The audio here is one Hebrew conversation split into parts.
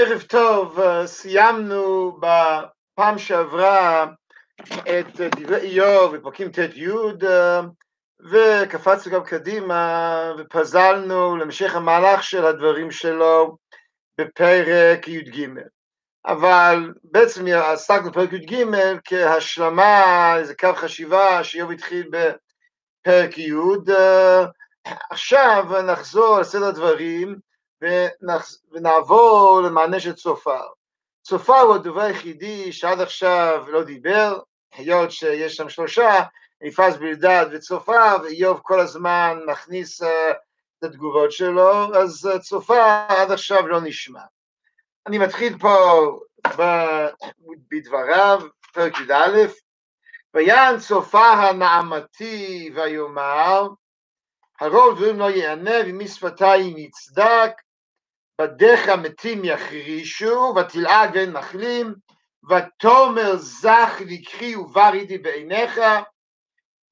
ערב טוב, סיימנו בפעם שעברה את דברי איוב בפרקים ט"י וקפצנו גם קדימה ופזלנו להמשך המהלך של הדברים שלו בפרק י"ג. אבל בעצם עסקנו בפרק י"ג כהשלמה, איזה קו חשיבה שאיוב התחיל בפרק י', עכשיו נחזור לסדר הדברים ונעבור למענה של צופר. צופר הוא הדובר היחידי שעד עכשיו לא דיבר, היות שיש שם שלושה, אליפז בלדד וצופר, ואיוב כל הזמן מכניס את התגובות שלו, אז צופר עד עכשיו לא נשמע. אני מתחיל פה בדבריו, פרק י"א, ויען צופר הנעמתי ויאמר, הרוב דברים לא יענה ומשפתיים יצדק, בדיך מתים יחרישו, ותלעג ואין מחלים, ותאמר זך לקחי ובר איתי בעיניך,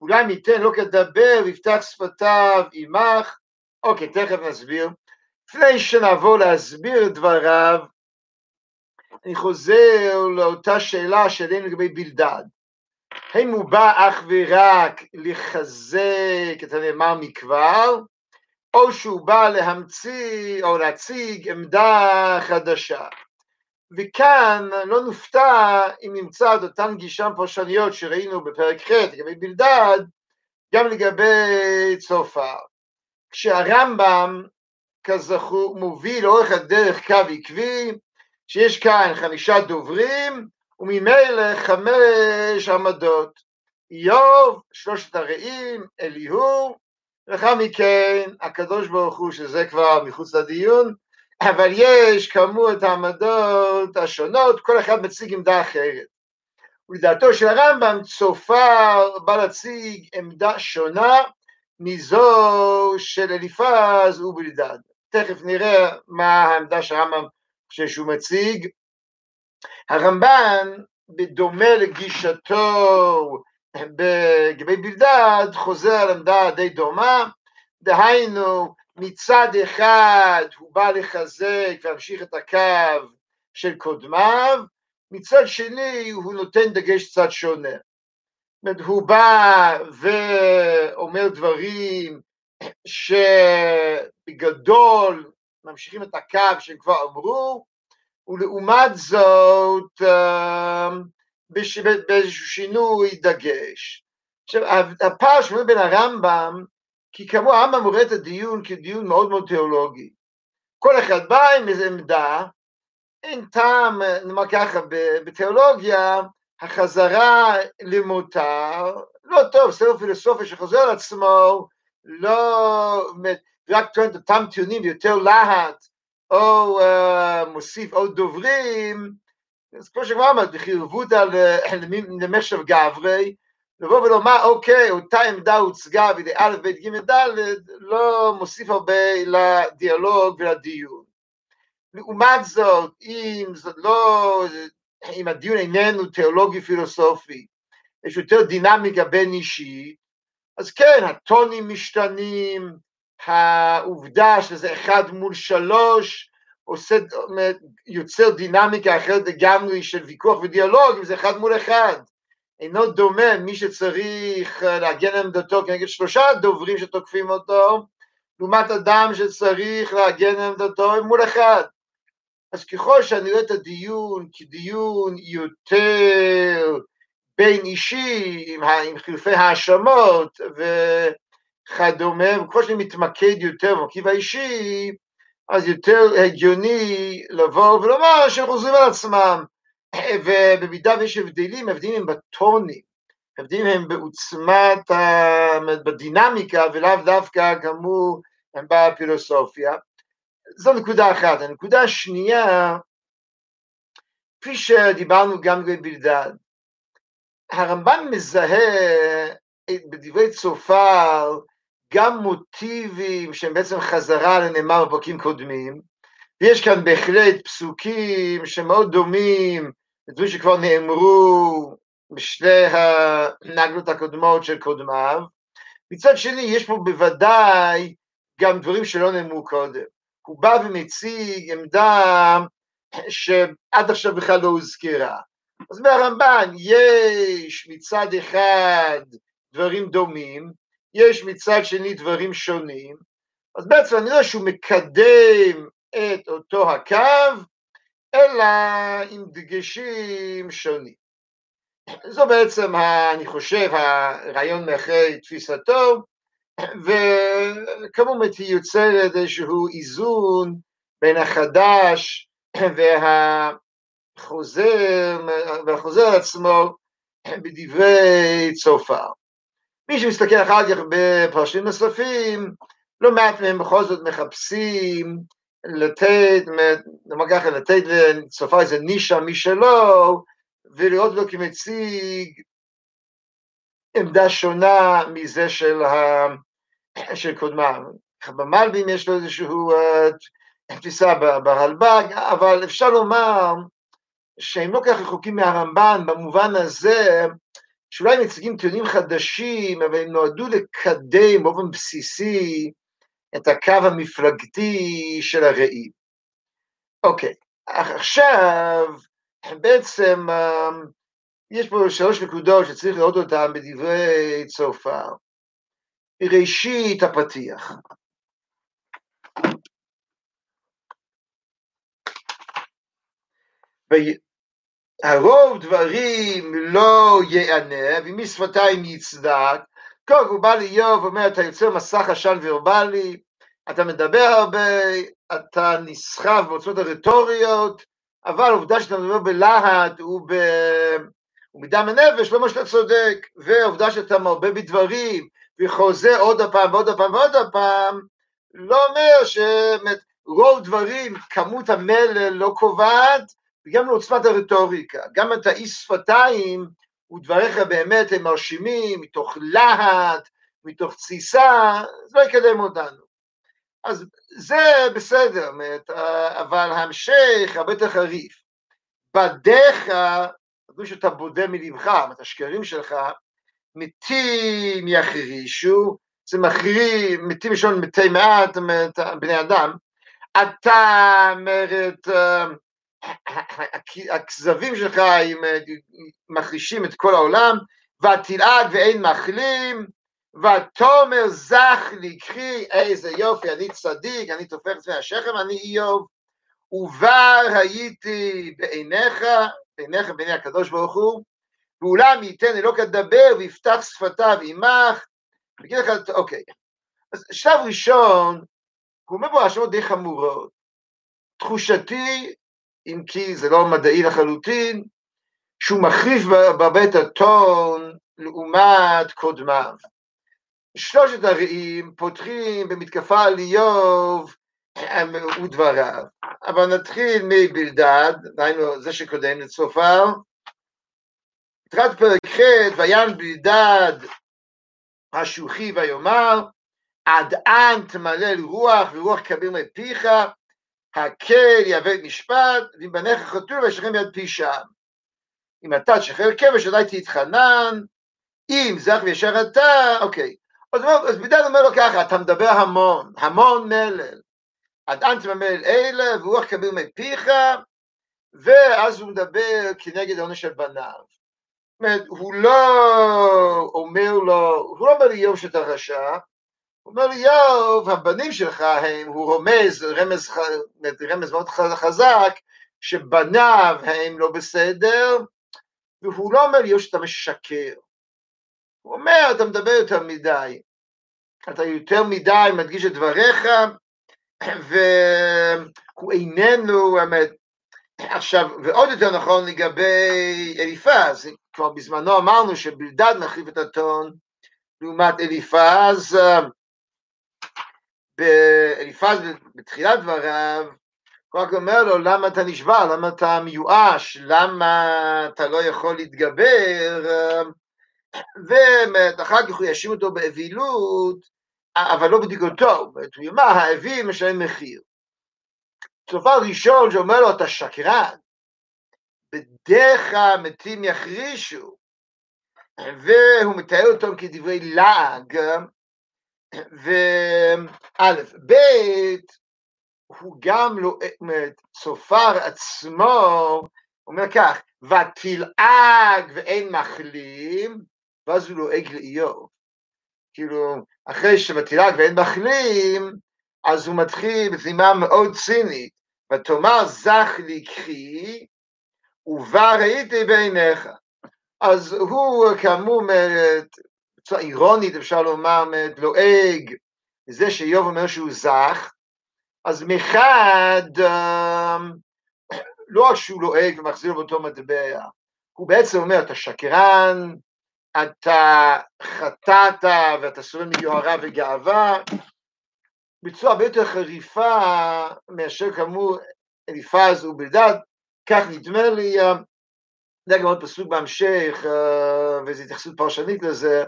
אולי ניתן לא כדבר, ויפתח שפתיו עמך. אוקיי, תכף נסביר. לפני שנעבור להסביר את דבריו, אני חוזר לאותה שאלה שהעלינו לגבי בלדד. האם הוא בא אך ורק לחזק את הנאמר מכבר, או שהוא בא להמציא או להציג עמדה חדשה. וכאן לא נופתע אם נמצא את אותן גישה פרשניות שראינו בפרק ח' לגבי בלדד, גם לגבי צופר. כשהרמב"ם, כזכור, מוביל לאורך הדרך קו עקבי, שיש כאן חמישה דוברים, וממילא חמש עמדות. איוב, שלושת הרעים, אליהו, ולאחר מכן הקדוש ברוך הוא, שזה כבר מחוץ לדיון, אבל יש כאמור את העמדות השונות, כל אחד מציג עמדה אחרת. ולדעתו של הרמב"ם, צופר בא להציג עמדה שונה מזו של אליפז ובלדד. תכף נראה מה העמדה שהרמב"ם חושב שהוא מציג. הרמב"ן, בדומה לגישתו לגבי בלדד, חוזר על עמדה די דומה, דהיינו מצד אחד הוא בא לחזק ולהמשיך את הקו של קודמיו, מצד שני הוא נותן דגש קצת שונה. זאת הוא בא ואומר דברים שבגדול ממשיכים את הקו שהם כבר אמרו, ולעומת זאת באיזשהו שינוי דגש. עכשיו, הפער שמונה בין הרמב"ם, כי כאמור הרמב"ם רואה את הדיון כדיון מאוד מאוד תיאולוגי. כל אחד בא עם איזו עמדה, אין טעם, נאמר ככה, בתיאולוגיה, החזרה למותר, לא טוב, ספר פילוסופיה שחוזר על עצמו, לא רק טוען את אותם טיעונים ויותר להט, או uh, מוסיף עוד דוברים, אז כמו שכבר אמרת, בחירבותא למשב גברי, לבוא ולומר, אוקיי, אותה עמדה הוצגה בידי א', ב', ג', ד', לא מוסיף הרבה לדיאלוג ולדיון. לעומת זאת, אם זאת לא, אם הדיון איננו תיאולוגי פילוסופי, יש יותר דינמיקה בין אישית, אז כן, הטונים משתנים, העובדה שזה אחד מול שלוש, עושה, יוצר דינמיקה אחרת לגמרי של ויכוח ודיאלוג, אם זה אחד מול אחד. אינו דומה מי שצריך להגן על עמדתו כנגד שלושה דוברים שתוקפים אותו, לעומת אדם שצריך להגן על עמדתו מול אחד. אז ככל שאני רואה את הדיון כדיון יותר בין אישי, עם, עם חילופי האשמות וכדומה, וככל שאני מתמקד יותר במרכיב האישי, אז יותר הגיוני לבוא ולומר שהם חוזרים על עצמם, ובמידה ויש הבדלים, הבדלים הם בטונים, הבדלים הם בעוצמת, בדינמיקה, ולאו דווקא כאמור הם בפילוסופיה. זו נקודה אחת. הנקודה השנייה, כפי שדיברנו גם בבלדד, הרמב"ן מזהה בדברי צופר גם מוטיבים שהם בעצם חזרה לנאמר בפרקים קודמים, ויש כאן בהחלט פסוקים שמאוד דומים לדברים שכבר נאמרו בשתי הנגלות הקודמות של קודמיו. מצד שני, יש פה בוודאי גם דברים שלא נאמרו קודם. הוא בא ומציג עמדה שעד עכשיו בכלל לא הוזכרה. אז מהרמב"ן יש מצד אחד דברים דומים, יש מצד שני דברים שונים, אז בעצם אני יודע שהוא מקדם את אותו הקו, אלא עם דגשים שונים. זו בעצם, אני חושב, הרעיון מאחורי תפיסתו, וכמובן היא יוצרת איזשהו איזון בין החדש והחוזר, והחוזר עצמו בדברי צופר. מי שמסתכל אחר כך בפרשים נוספים, לא מעט מהם בכל זאת מחפשים לתת, נאמר ככה, לתת לצופר איזה נישה משלו, ולראות אותו כמציג עמדה שונה מזה של, ה... של קודמיו. במלבים יש לו איזושהי uh, תפיסה ברלב"ג, אבל אפשר לומר שהם לא כך רחוקים מהרמב"ן במובן הזה שאולי מציגים טיעונים חדשים, אבל הם נועדו לקדם באופן בסיסי את הקו המפלגתי של הרעים. אוקיי, עכשיו בעצם יש פה שלוש נקודות שצריך לראות אותן בדברי צופר. ראשית הפתיח. הרוב דברים לא יענה, ומי שפתיים יצדק. כל הוא בא לאיוב ואומר, אתה יוצר מסך עשן ורבלי, אתה מדבר הרבה, אתה נסחב בעוצמות הרטוריות, אבל העובדה שאתה מדבר בלהט וב... ומדם הנפש, לא מה שאתה צודק, והעובדה שאתה מרבה בדברים, וחוזר עוד הפעם ועוד הפעם ועוד הפעם, לא אומר שרוב דברים, כמות המלל לא קובעת, וגם לעוצמת הרטוריקה, גם את האי שפתיים ודבריך באמת הם מרשימים, מתוך להט, מתוך תסיסה, זה לא יקדם אותנו. אז זה בסדר, אבל ההמשך הרבה יותר חריף. בדיך, זה שאתה בודה מלבך, את השקרים שלך, מתים יחרישו, זה מחריב, מתים ראשון מתי מעט, בני אדם, אתה, אומרת, הכזבים שלך מחרישים את כל העולם, ותלעג ואין מחלים, ותאמר זך לקחי, איזה יופי, אני צדיק, אני תופך את השכם, אני איוב, ובר הייתי בעיניך, בעיניך, בעיני הקדוש ברוך הוא, ואולם ייתן אלוק לדבר ויפתח שפתיו עמך, ויגיד לך, אוקיי, אז שלב ראשון, הוא אומר פה האשמות די חמורות. תחושתי, אם כי זה לא מדעי לחלוטין, שהוא מחריף בבית הטון לעומת קודמיו. שלושת הרעים פותחים במתקפה על איוב ודבריו, אבל נתחיל מבלדד, דהיינו זה שקודם לצופר, תחילת פרק ח' ויען בלדד השוחי ויאמר עד אן תמלל רוח ורוח כביר מפיך הקל יהווה משפט ואם בניך חתול וישכם ביד פי שם אם אתה תשחרר כבש אולי תתחנן אם זך וישר אתה אוקיי. אז, אז אומר לו ככה אתה מדבר המון המון מלל. עד אן תמלל אלה ורוח כביר מפיך ואז הוא מדבר כנגד העונש של בניו. אומרת, הוא לא אומר לו, הוא לא אומר לאיוב שאתה רשע, הוא אומר לאיוב, הבנים שלך הם, הוא רומז, רמז, רמז מאוד חזק, שבניו הם לא בסדר, והוא לא אומר לאיוב שאתה משקר. הוא אומר, אתה מדבר יותר מדי, אתה יותר מדי מדגיש את דבריך, והוא איננו, עכשיו, ועוד יותר נכון לגבי אליפז, כבר בזמנו אמרנו שבלדד מחליף את הטון לעומת אליפז, אליפז בתחילת דבריו, הוא רק אומר לו למה אתה נשבר, למה אתה מיואש, למה אתה לא יכול להתגבר, ואחר כך הוא יאשים אותו באווילות, אבל לא בדיוק אותו, הוא יאמר האוויל משלם מחיר. דבר ראשון שאומר לו, אתה שקרן, בדרך מתים יחרישו, והוא מתאר אותם כדברי לעג, וא', ב', הוא גם לא, צופר עצמו, אומר כך, ותלעג ואין מחלים, ואז הוא לועג לאיוב. כאילו, אחרי שבתלעג ואין מחלים, אז הוא מתחיל בזימה מאוד צינית, ותאמר זך לי קחי, ובה ראיתי בעיניך. אז הוא כאמור, בצורה אירונית אפשר לומר, לועג, זה שאיוב אומר שהוא זך, אז מחד, אמ, לא רק שהוא לועג ומחזיר באותו מטבע, הוא בעצם אומר, אתה שקרן, אתה חטאת ואתה סובל מיוהרה וגאווה, בצורה הרבה יותר חריפה מאשר כאמור אליפז ובלדד, כך נדמה לי, אמ, זה גם עוד פסוק בהמשך, אה, וזו התייחסות פרשנית לזה,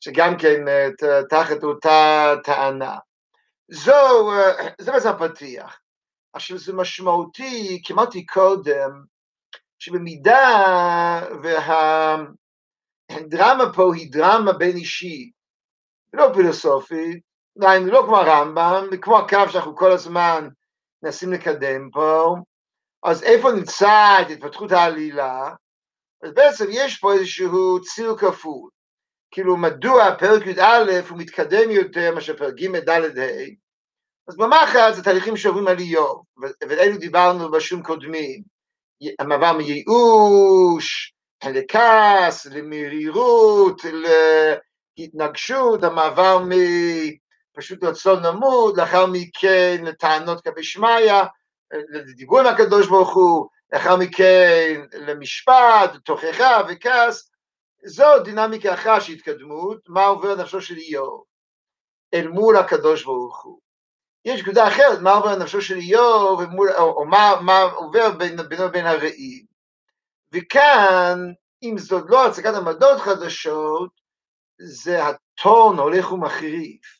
שגם כן אה, תחת אותה טענה. זו, אה, זה בעצם הפתיח. עכשיו זה משמעותי, כי אמרתי קודם, שבמידה והדרמה פה היא דרמה בין אישית, לא פילוסופית, לא כמו הרמב"ם, וכמו הקו שאנחנו כל הזמן מנסים לקדם פה, אז איפה נמצא את התפתחות העלילה? אז בעצם יש פה איזשהו ציר כפול. כאילו מדוע פרק י"א הוא מתקדם יותר מאשר פרק ג' ד' ה', אז במחר זה תהליכים שעוברים על איוב, ואלו דיברנו בשום קודמים, המעבר מייאוש, לכעס, למרירות, להתנגשות, המעבר מפשוט רצון נמוד, לאחר מכן לטענות כלפי שמיא, לדיבור עם הקדוש ברוך הוא, לאחר מכן למשפט, תוכחה וכעס, זו דינמיקה אחת של התקדמות, מה עובר נפשו של איוב אל מול הקדוש ברוך הוא. יש נקודה אחרת, מה עובר נפשו של איוב, או, או מה, מה עובר בינו ובין הרעים. וכאן, אם זאת לא הצגת עמדות חדשות, זה הטון הולך ומחריף.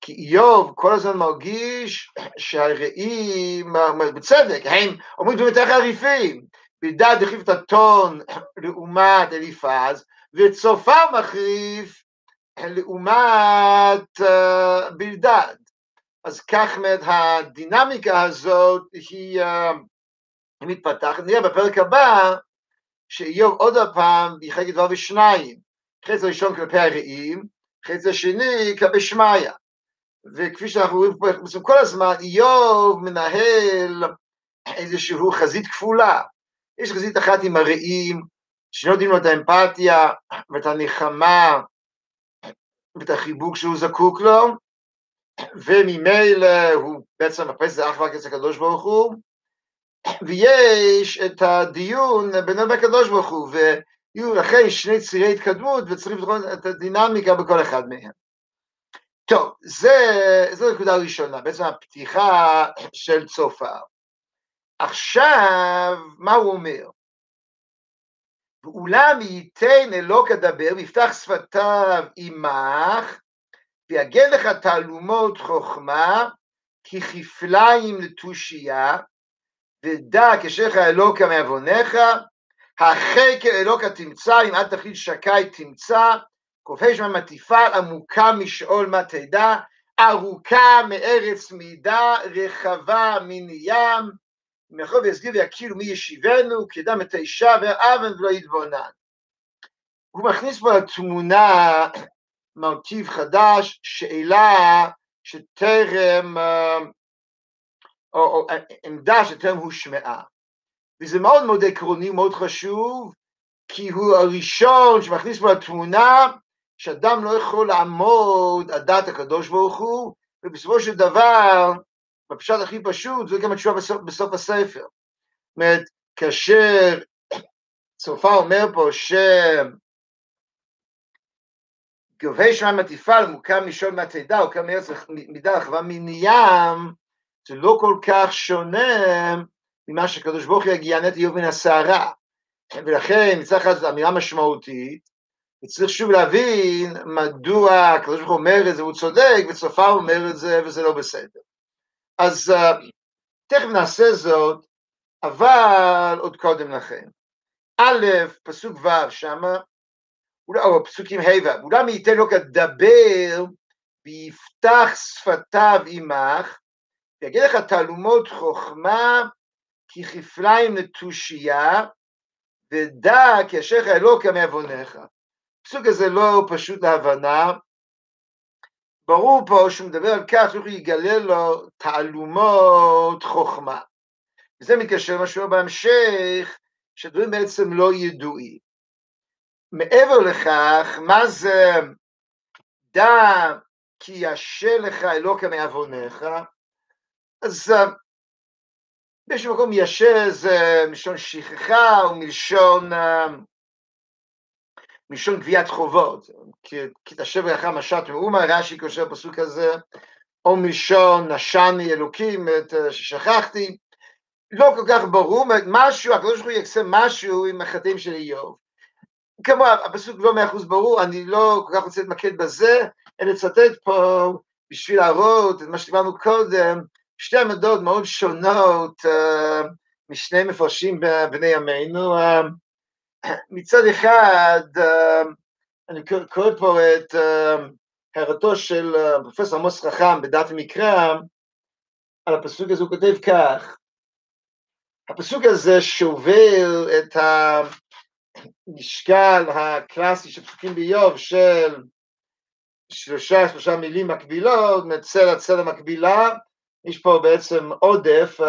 כי איוב כל הזמן מרגיש שהרעים, בצדק, הם אומרים דברים יותר חריפים. בלדד החליף את הטון לעומת אליפז, וצופר מחריף לעומת uh, בלדד. אז כך אומרת, הדינמיקה הזאת uh, היא מתפתחת. נראה בפרק הבא שאיוב עוד הפעם יחלק דבר בשניים, חץ הראשון כלפי הרעים, חץ השני כלפי שמיא. וכפי שאנחנו רואים פה בעצם כל הזמן, איוב מנהל איזושהי חזית כפולה. יש חזית אחת עם הרעים, שנותנים לו את האמפתיה ואת הנחמה ואת החיבוק שהוא זקוק לו, וממילא הוא בעצם מחפש את זה אך ורק אצל הקדוש ברוך הוא, ויש את הדיון בינו ובין הקדוש ברוך הוא, ויהיו לכן שני צירי התקדמות וצריך לבחון את הדינמיקה בכל אחד מהם. טוב, זה, זו נקודה ראשונה, בעצם הפתיחה של צופר. עכשיו, מה הוא אומר? ואולם ייתן אלוק אדבר ויפתח שפתיו עמך ויגן לך תעלומות חוכמה ככפליים לתושייה ודע כשך אלוקה מעווניך החקר אלוקה תמצא אם אל תכליל שקי תמצא כובש מה תפעל עמוקה משאול מה תדע ארוכה מארץ מידה רחבה מן ים מאחור ויסגיר ויכירו מי ישיבנו, כי ידע מתי שבר אבן ולא יתבונן. הוא מכניס פה לתמונה מרכיב חדש, שאלה שטרם, או, או עמדה שטרם הושמעה. וזה מאוד מאוד עקרוני, מאוד חשוב, כי הוא הראשון שמכניס פה לתמונה שאדם לא יכול לעמוד על דעת הקדוש ברוך הוא, ובסופו של דבר בפשט הכי פשוט, זה גם התשובה בסוף, בסוף הספר. זאת אומרת, כאשר צופה אומר פה ש... גובי שמיים התפעל מוקם משול מהתדע, הוא קם מארץ מידה רחבה מים, זה לא כל כך שונה ממה שקדוש ברוך הוא את איוב מן הסערה. ולכן מצד אחד זו אמירה משמעותית, וצריך שוב להבין מדוע הקדוש ברוך הוא אומר את זה, הוא צודק, וצופה אומר את זה, וזה לא בסדר. אז uh, תכף נעשה זאת, אבל עוד קודם לכן. א', פסוק ו' שמה, או פסוקים ה' ו', אולם ייתן לו כדבר ויפתח שפתיו עמך, ויגיד לך תעלומות חוכמה ככפליים לתושייה, ודע כי אשריך אלוקה מעווניך. הפסוק הזה לא פשוט להבנה, ברור פה שהוא מדבר על כך שהוא יגלה לו תעלומות חוכמה. וזה מתקשר למה שהוא בהמשך, שדברים בעצם לא ידועים. מעבר לכך, מה זה דע כי ישה לך אלוקה מעווניך, אז באיזשהו מקום ישה זה מלשון שכחה או מלשון גביית חובות, כי תשב לך משט מאומה, רש"י קושר בפסוק הזה, או מלשון נשני אלוקים, ששכחתי, לא כל כך ברור, משהו, הקדוש ברוך הוא יקצה משהו עם החטאים של איוב. כמו הפסוק לא מאה אחוז ברור, אני לא כל כך רוצה להתמקד בזה, אלא לצטט פה בשביל להראות את מה שדיברנו קודם, שתי עמדות מאוד שונות uh, משני מפרשים בני ימינו. Uh, מצד אחד, uh, אני קורא פה את uh, הערתו של uh, פרופסור עמוס חכם בדעת המקרא, על הפסוק הזה הוא כותב כך, הפסוק הזה שובר את המשקל הקלאסי של פסוקים באיוב של שלושה שלושה מילים מקבילות, מצל הצל המקבילה, יש פה בעצם עודף,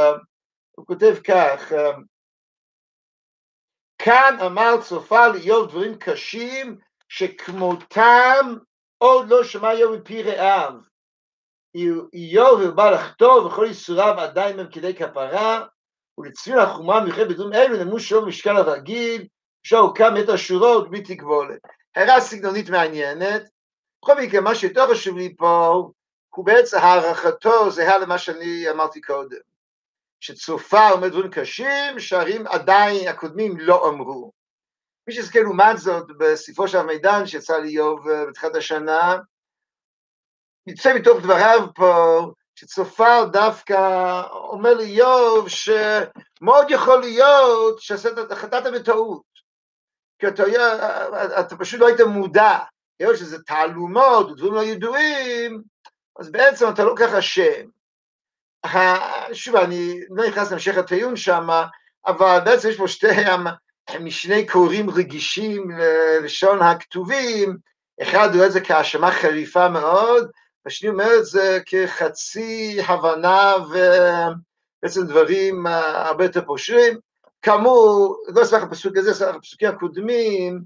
הוא כותב כך, כאן אמר צופה לאיוב דברים קשים שכמותם עוד לא שמע איוב מפי רעיו. איוב הרבה לחטוא וכל ייסוריו עדיין הם כדי כפרה, ולצפין החומה מיוחד בדברים אלו נאמרו שלא משקל הרגיל, אפשר קם את השורות בלי תגבולת. הערה סגנונית מעניינת, בכל מקרה מה שיותר חשוב לי פה הוא בעצם הערכתו זהה למה שאני אמרתי קודם, שצופה אומר דברים קשים שהרים עדיין הקודמים לא אמרו. מי שיזכה לעומת זאת בספרו של המידן שיצא לאיוב אה, בתחילת השנה, יצא מתוך דבריו פה שצופר דווקא אומר לאיוב שמאוד יכול להיות שחטאת בטעות, כי אתה, אתה פשוט לא היית מודע, היות שזה תעלומות, דברים לא ידועים, אז בעצם אתה לא כל כך אשם. שוב, אני לא נכנס להמשך הטיעון שם, אבל בעצם יש פה שתי משני קוראים רגישים ללשון הכתובים, אחד רואה את זה כהאשמה חריפה מאוד, והשני אומר את זה כחצי הבנה ובעצם דברים הרבה יותר פושרים. כאמור, לא אסמך הפסוק הזה, אסמך הפסוקים הקודמים,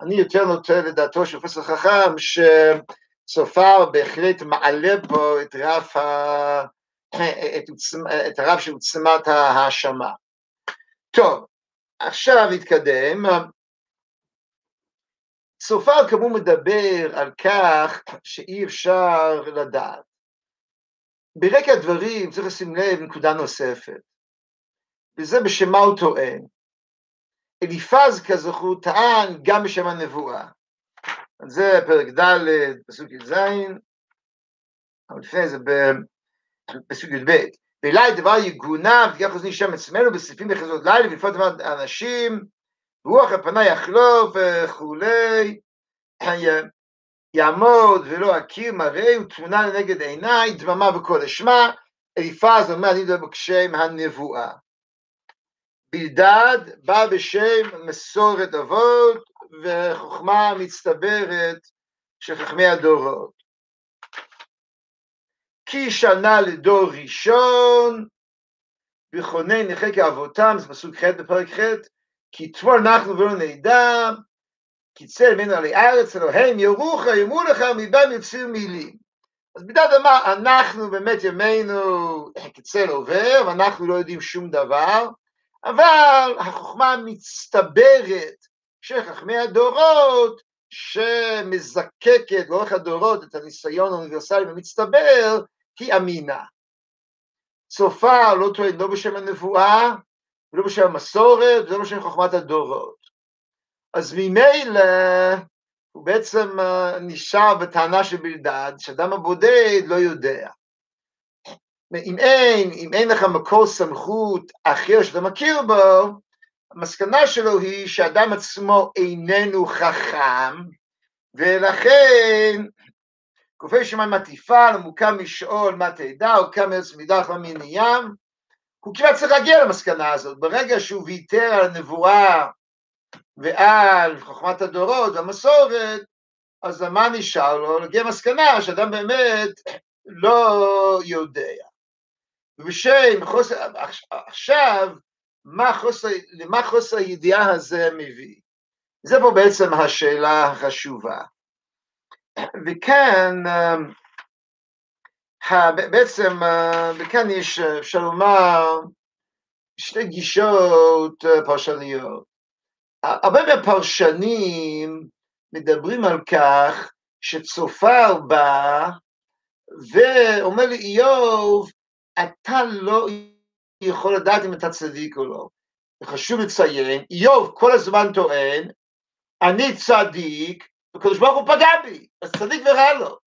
אני יותר נוטה לדעתו של פרופסור חכם, שצופר בהחלט מעלה פה את רף, ה... את, את הרף של עוצמת ההאשמה. טוב, עכשיו נתקדם. צופר כאמור מדבר על כך שאי אפשר לדעת. ברקע הדברים צריך לשים לב נקודה נוספת, וזה בשם מה הוא טוען. אליפז כזכור טען גם בשם הנבואה. זה פרק ד', פסוק י"ז, אבל לפני זה בפסוק י"ב. ואלי דבר יגונה, ותיקח חוזני שם עצמנו בסעיפים בחזות לילה, ולפעול דבר אנשים, רוח על פניי יחלוף וכולי, יעמוד ולא אכיר מראה ותמונה לנגד עיניי, דממה וקול אשמע, אליפז אומר אני מדבר בשם הנבואה. בלדד בא בשם מסורת אבות וחוכמה מצטברת של חכמי הדורות. כי שנה לדור ראשון, בכונן נחק אבותם, זה פסוק ח' בפרק ח', כי תמור אנחנו ולא נדע, כי צא ממנו עלי ארץ אלוהים ירוך יאמרו לך מבם יציר מילים. אז בדעת אמר אנחנו באמת ימינו כצל עובר ואנחנו לא יודעים שום דבר אבל החוכמה המצטברת של חכמי הדורות שמזקקת לאורך הדורות את הניסיון האוניברסלי המצטבר היא אמינה. צופה לא טוען לא בשם הנבואה ולא בשם המסורת ולא בשם חוכמת הדורות. אז ממילא הוא בעצם אה, נשאר בטענה של בלדד, שאדם הבודד לא יודע. אם אין, אם אין לך מקור סמכות אחר שאתה מכיר בו, המסקנה שלו היא שאדם עצמו איננו חכם, ולכן כופי שמיים מטיפה, מוקם משאול מה תדע, או קם ארץ מדח מן ים, הוא כמעט צריך להגיע למסקנה הזאת, ברגע שהוא ויתר על הנבואה ועל חוכמת הדורות והמסורת, אז מה נשאר לו? להגיע למסקנה שאדם באמת לא יודע. ובשם חוסר, עכשיו, מה חוסר, למה חוסר הידיעה הזה מביא? זה פה בעצם השאלה החשובה. וכאן, בעצם, וכאן יש, אפשר לומר, שתי גישות פרשניות. הרבה מהפרשנים מדברים על כך שצופר בא ואומר לי, איוב, אתה לא יכול לדעת אם אתה צדיק או לא. וחשוב לציין, איוב כל הזמן טוען, אני צדיק, וקדוש ברוך הוא פגע בי, אז צדיק ורע לו.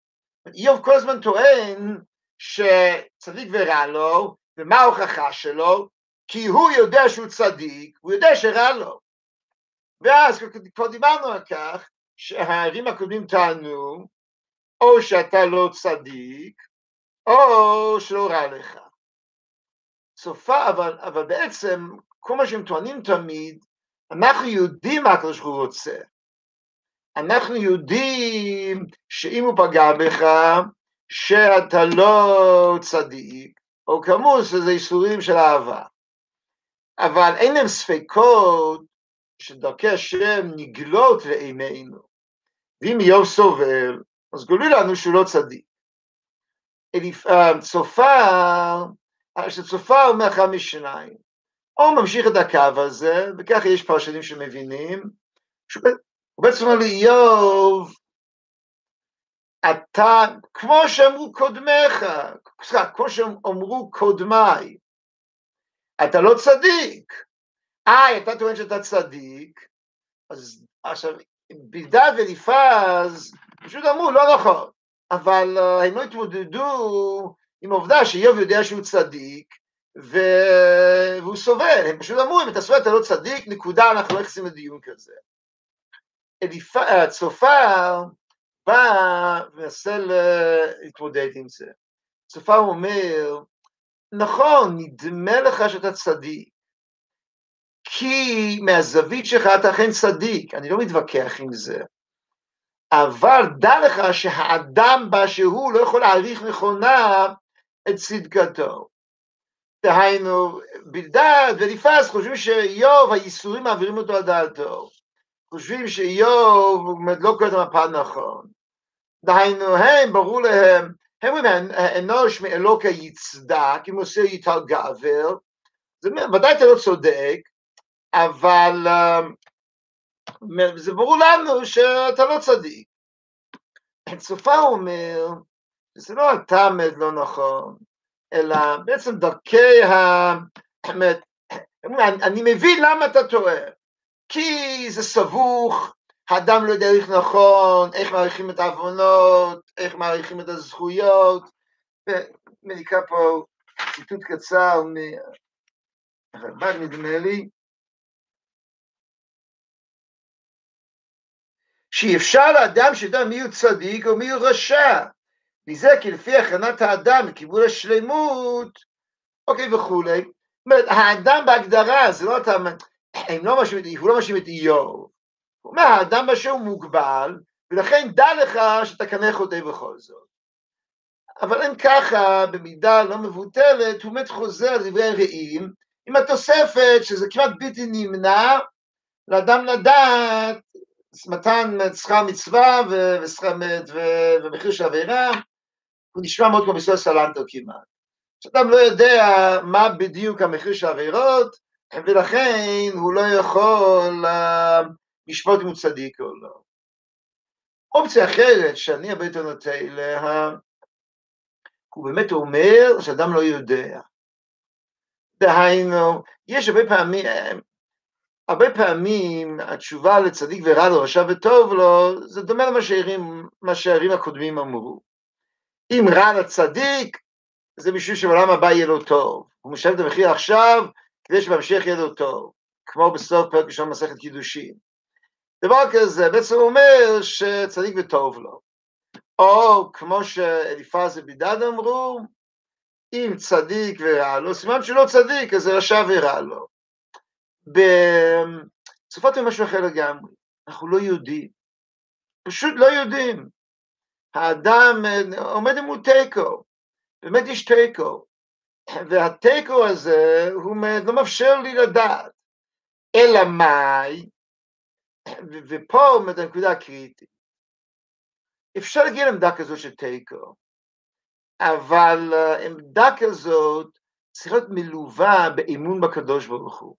איוב כל הזמן טוען שצדיק ורע לו, ומה ההוכחה שלו? כי הוא יודע שהוא צדיק, הוא יודע שרע לו. ואז כבר דיברנו על כך שהערים הקודמים טענו, או שאתה לא צדיק, או שלא רע לך. סופה, אבל, אבל בעצם כל מה שהם טוענים תמיד, אנחנו יודעים מה הקדוש ברוך הוא רוצה. אנחנו יודעים שאם הוא פגע בך, שאתה לא צדיק, או כאמור שזה איסורים של אהבה. אבל אין להם ספקות שדרכי השם נגלות לעינינו. ואם איוב סובל, אז גולו לנו שהוא לא צדיק. צופר, שצופר אומר אחד משניים, או ממשיך את הקו הזה, וככה יש פרשנים שמבינים, שהוא בעצם אומר לי, איוב, אתה, כמו שאמרו קודמיך, סליחה, כמו שאמרו קודמיי, אתה לא צדיק. אה, אתה טוען שאתה צדיק, אז עכשיו, בלדד וליפז פשוט אמרו, לא נכון, אבל uh, הם לא התמודדו עם העובדה שאיוב יודע שהוא צדיק. והוא סובל, הם פשוט אמרו, אם אתה סובל אתה לא צדיק, נקודה, אנחנו לא נכנסים לדיון כזה. צופר בא ומנסה להתמודד עם זה. צופר אומר, נכון, נדמה לך שאתה צדיק, כי מהזווית שלך אתה אכן צדיק, אני לא מתווכח עם זה, אבל דע לך שהאדם באשר הוא לא יכול להעריך נכונה את צדקתו. דהיינו, בלדד וליפס חושבים שאיוב, הייסורים מעבירים אותו על דעתו. חושבים שאיוב לא קורא את המפה נכון. דהיינו, הם, ברור להם, הם אומרים, האנוש מאלוקה יצדק, אם עושה יותר גבר, זה ודאי אתה לא צודק, אבל זה ברור לנו שאתה לא צדיק. צופה אומר, זה לא התמת לא נכון, אלא בעצם דרכי ה... אני מבין למה אתה טועה, כי זה סבוך, האדם לא יודע איך נכון, איך מעריכים את העוונות, איך מעריכים את הזכויות, ואני אקרא פה ציטוט קצר מהרלב"ג נדמה לי, שאי אפשר לאדם שידע מי הוא צדיק או מי הוא רשע, מזה כי לפי הכנת האדם לכיוון השלמות, אוקיי וכולי, זאת אומרת, האדם בהגדרה, זה לא אתה, הם לא משאים, הוא לא משאים את איוב, הוא אומר, האדם באשר הוא מוגבל, ולכן דע לך שאתה קנה חוטא בכל זאת. אבל אין ככה, במידה לא מבוטלת, הוא באמת חוזר על דברי הרעים, עם התוספת שזה כמעט בלתי נמנע לאדם לדעת מתן שכר מצווה ומחיר של עבירה, הוא נשמע מאוד כמו בסדר סלנטו כמעט. שאדם לא יודע מה בדיוק המחיר של עבירות, ולכן הוא לא יכול uh, לשפוט אם הוא צדיק או לא. אופציה אחרת שאני הרבה יותר נוטה אליה, הוא באמת אומר שאדם לא יודע. דהיינו, יש הרבה פעמים, הרבה פעמים התשובה לצדיק ורע לו, רשע וטוב לו, זה דומה למה שהערים הקודמים אמרו. אם רע לצדיק, זה בשביל שבעולם הבא יהיה לו טוב. הוא משלם את המחיר עכשיו, כדי שבהמשך יהיה לו טוב, כמו בסוף פרק ראשון מסכת קידושין. דבר כזה בעצם אומר שצדיק וטוב לו. או כמו שאליפז ובידד אמרו, אם צדיק ורע לו, סימן שלא צדיק, אז זה רשע ורע לו. בסופו של משהו אחר לגמרי, אנחנו לא יודעים, פשוט לא יודעים. האדם עומד מול תיקו, באמת יש תיקו, והתיקו הזה הוא לא מאפשר לי לדעת, אלא מאי, ופה עומדת הנקודה הקריטית. אפשר להגיע לעמדה כזאת של תיקו, אבל אה, עמדה כזאת צריכה להיות מלווה באמון בקדוש ברוך הוא.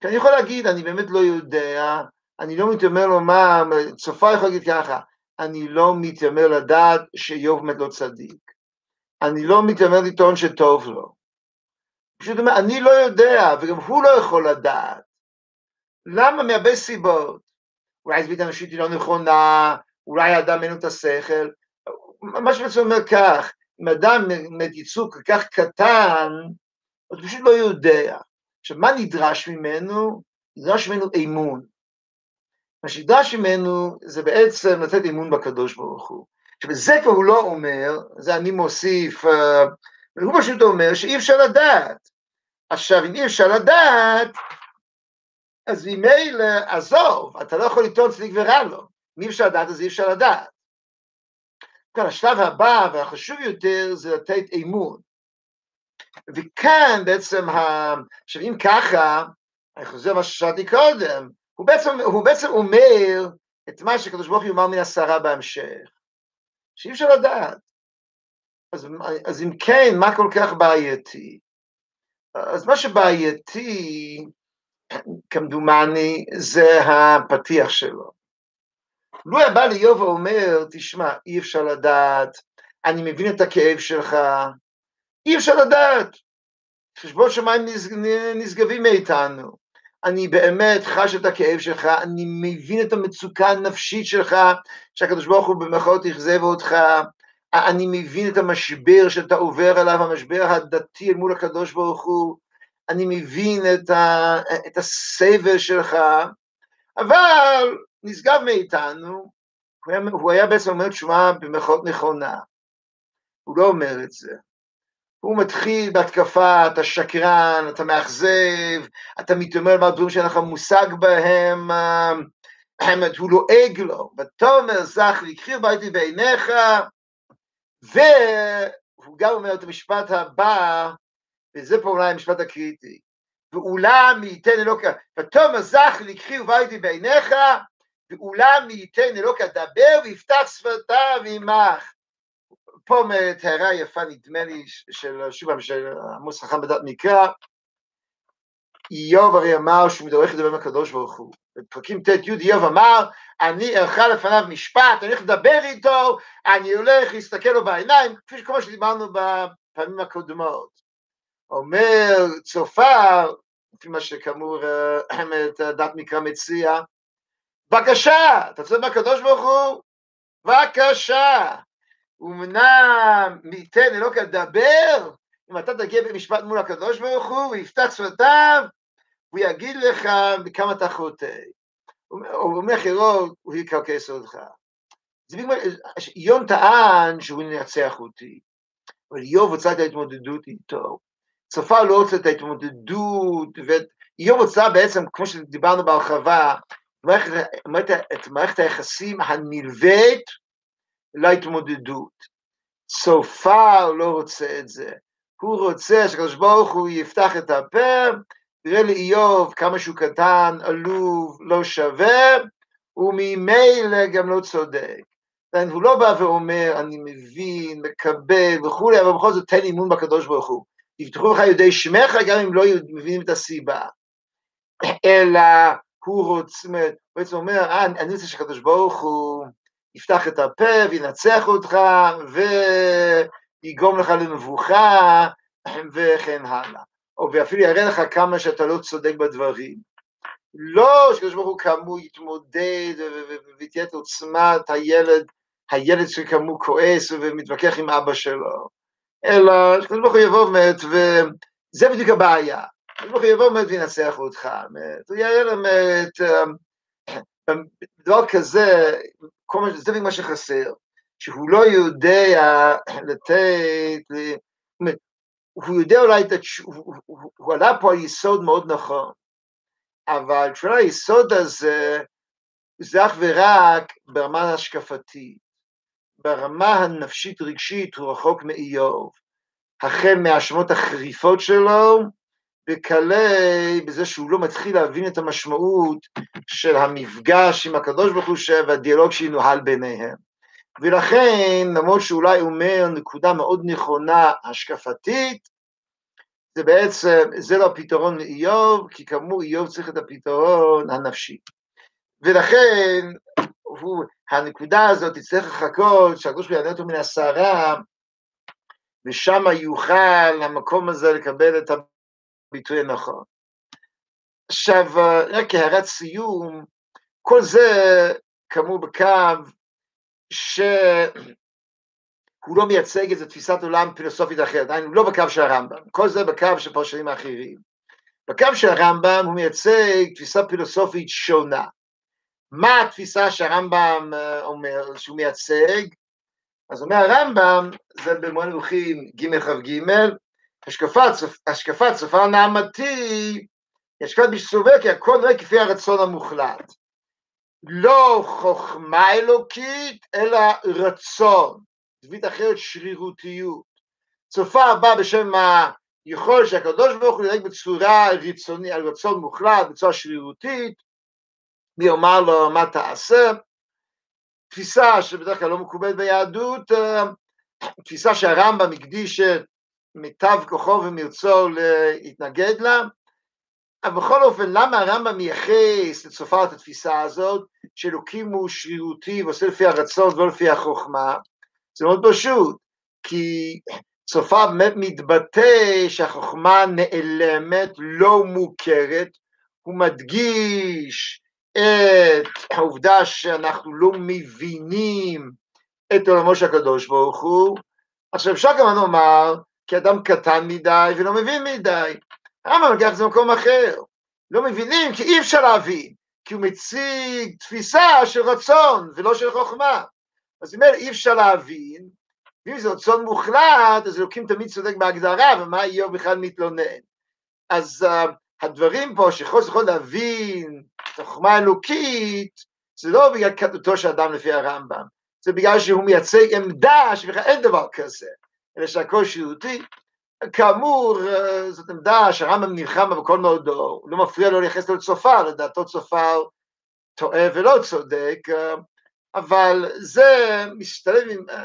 כי אני יכול להגיד, אני באמת לא יודע, אני לא מתיימר לומר, צופה יכול להגיד ככה, אני לא מתיימר לדעת שאיוב באמת לא צדיק. אני לא מתיימר לטעון שטוב לו. פשוט אומר, אני לא יודע, וגם הוא לא יכול לדעת. למה? מהרבה סיבות. אולי זווית אנושית היא לא נכונה, אולי האדם אין לו את השכל. מה שבעצם אומר כך, אם אדם באמת ייצוג כל כך קטן, אז פשוט לא יודע. עכשיו, מה נדרש ממנו? נדרש ממנו אמון. מה שנדרש ממנו זה בעצם לתת אמון בקדוש ברוך הוא. עכשיו, זה כבר הוא לא אומר, זה אני מוסיף, אה, הוא פשוט אומר שאי אפשר לדעת. עכשיו, אם אי אפשר לדעת, אז ממילא, עזוב, אתה לא יכול לטעון צדיק ורע לו. אם אי אפשר לדעת, אז אי אפשר לדעת. כאן השלב הבא והחשוב יותר זה לתת אמון. וכאן בעצם, ה... עכשיו אם ככה, אני חוזר למה ששאלתי קודם, הוא בעצם, הוא בעצם אומר את מה שקדוש ברוך הוא יאמר מן הסערה בהמשך, שאי אפשר לדעת. אז, אז אם כן, מה כל כך בעייתי? אז מה שבעייתי, כמדומני, זה הפתיח שלו. לו היה בא לאיוב ואומר, תשמע, אי אפשר לדעת, אני מבין את הכאב שלך, אי אפשר לדעת. חשבון שמיים נשגבים מאיתנו. אני באמת חש את הכאב שלך, אני מבין את המצוקה הנפשית שלך, שהקדוש ברוך הוא במרכאות אכזב אותך, אני מבין את המשבר שאתה עובר עליו, המשבר הדתי מול הקדוש ברוך הוא, אני מבין את, ה, את הסבל שלך, אבל נשגב מאיתנו, הוא היה, הוא היה בעצם אומר תשובה במרכאות נכונה. הוא לא אומר את זה. הוא מתחיל בהתקפה, אתה שקרן, אתה מאכזב, אתה מתאמר דברים שאין לך מושג בהם, האמת, הוא לועג לו, ותאמר זך לקחיר ביתי בעיניך, והוא גם אומר את המשפט הבא, וזה פה אולי המשפט הקריטי, ואולם ייתן אלוקה, ותאמר זך לקחיר ביתי בעיניך, ואולם ייתן אלוקה דבר ויפתח שפתיו עמך. פה מתארה יפה נדמה לי של שוב פעם של עמוס חכם בדת מקרא, איוב הרי אמר שהוא הולך לדבר עם הקדוש ברוך הוא. בפרקים ט' י' איוב אמר, אני ארכה לפניו משפט, אני הולך לדבר איתו, אני הולך להסתכל לו בעיניים, כפי שכמו שדיברנו בפעמים הקודמות. אומר צופר, לפי מה שכאמור אה, דת מקרא מציע, בבקשה, אתה צודק מהקדוש ברוך הוא? בבקשה. אמנם ניתן אלוקה לדבר, אם אתה תגיע במשפט מול הקדוש ברוך הוא, ויפתח שפתיו, הוא יגיד לך בכמה אתה חוטא. או במחירות, הוא יקרקס אותך. זה בגלל, יום טען שהוא ינצח אותי, אבל איוב רוצה את ההתמודדות איתו. צפה לא רוצה את ההתמודדות, ואיוב רוצה בעצם, כמו שדיברנו בהרחבה, את מערכת היחסים הנלווית להתמודדות. צופר לא רוצה את זה. הוא רוצה שהקדוש ברוך הוא יפתח את הפה, יראה לאיוב כמה שהוא קטן, עלוב, לא שווה, וממילא גם לא צודק. הוא לא בא ואומר, אני מבין, מקבל וכולי, אבל בכל זאת תן אימון בקדוש ברוך הוא. יפתחו לך יודעי שמך גם אם לא מבינים את הסיבה. אלא הוא רוצה, הוא בעצם אומר, אה, אני רוצה שהקדוש ברוך הוא יפתח את הפה וינצח אותך ויגרום לך למבוכה וכן הלאה. או ואפילו יראה לך כמה שאתה לא צודק בדברים. לא שקדוש ברוך הוא כאמור יתמודד ותהיה את עוצמת הילד, הילד שכאמור כועס ומתווכח עם אבא שלו, אלא שקדוש ברוך הוא יבוא באמת, וזה בדיוק הבעיה. הקדוש ברוך הוא יבוא באמת וינצח אותך, הוא יראה באמת, דבר כזה, זה בדיוק מה שחסר. שהוא לא יודע לתת, הוא יודע אולי, הוא עלה פה על יסוד מאוד נכון, אבל תשובה היסוד הזה, זה אך ורק ברמה ההשקפתית, ברמה הנפשית רגשית הוא רחוק מאיוב, החל מהאשמות החריפות שלו, וכלה בזה שהוא לא מתחיל להבין את המשמעות של המפגש עם הקדוש ברוך הוא והדיאלוג שינוהל ביניהם. ולכן, למרות שאולי אומר נקודה מאוד נכונה השקפתית, זה בעצם, זה לא הפתרון לאיוב, כי כאמור איוב צריך את הפתרון הנפשי. ולכן, הוא, הנקודה הזאת תצטרך לחכות שהקדוש ברוך הוא יענה אותו מן הסערה, ושם יוכל המקום הזה לקבל את הביטוי הנכון. עכשיו, רק כהערת סיום, כל זה כאמור בקו שהוא לא מייצג איזו תפיסת עולם פילוסופית אחרת, דהיינו לא בקו של הרמב"ם, כל זה בקו של פרשנים האחרים. בקו של הרמב"ם הוא מייצג תפיסה פילוסופית שונה. מה התפיסה שהרמב"ם אה, אומר שהוא מייצג? אז אומר הרמב"ם, זה במועד מלוכים ג' כ"ג, השקפת סופר נעמתי, השקפת שסובר כי הכל נראה כפי הרצון המוחלט. לא חוכמה אלוקית, אלא רצון. זווית אחרת, שרירותיות. צופה הבא בשם היכול שהקדוש ברוך הוא ינהג בצורה רצונית, על רצון מוחלט, בצורה שרירותית, מי יאמר לו מה תעשה, תפיסה שבדרך כלל לא מקובלת ביהדות, תפיסה שהרמב"ם הקדיש את מיטב כוחו ומרצו להתנגד לה, אבל בכל אופן, למה הרמב"ם מייחס לצופר את התפיסה הזאת, שאלוקים הוא שרירותי ועושה לפי הרצון ולא לפי החוכמה? זה מאוד פשוט, כי צופר באמת מתבטא שהחוכמה נעלמת, לא מוכרת, הוא מדגיש את העובדה שאנחנו לא מבינים את עולמו של הקדוש ברוך הוא. עכשיו אפשר גם לומר, כי אדם קטן מדי ולא מבין מדי. הרמב"ם לוקח את זה במקום אחר. לא מבינים כי אי אפשר להבין, כי הוא מציג תפיסה של רצון ולא של חוכמה. אז אומר, אי אפשר להבין, ואם זה רצון מוחלט, אז אלוקים תמיד צודק בהגדרה, ומה איוב בכלל מתלונן. אז uh, הדברים פה שחוץ יכול להבין את החוכמה האלוקית, זה לא בגלל קטנותו של אדם לפי הרמב"ם, זה בגלל שהוא מייצג עמדה שבכלל אין דבר כזה, אלא שהכל שירותי, כאמור, אה, זאת עמדה שהרמב"ם נלחם בה בכל מאודו, לא מפריע לו לייחס לו לצופר, לדעתו צופר טועה ולא צודק, אה, אבל זה משתלב עם, אה,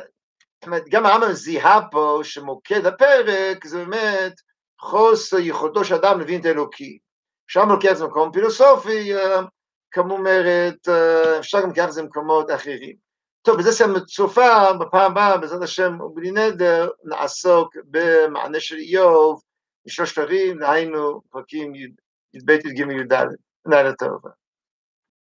זאת אומרת, גם הרמב"ם זיהה פה שמוקד הפרק זה באמת חוסר יכולתו של אדם להבין את האלוקי. שם לוקח את זה במקום פילוסופי, כמו אומרת, אפשר גם לקחת את זה במקומות אחרים. טוב, בזה סיימנו צופה, בפעם הבאה, בעזרת השם ובלי נדר, נעסוק במענה של איוב, משלושת ערים, דהיינו פרקים י"ב י"ג י"ד. לילה טוב.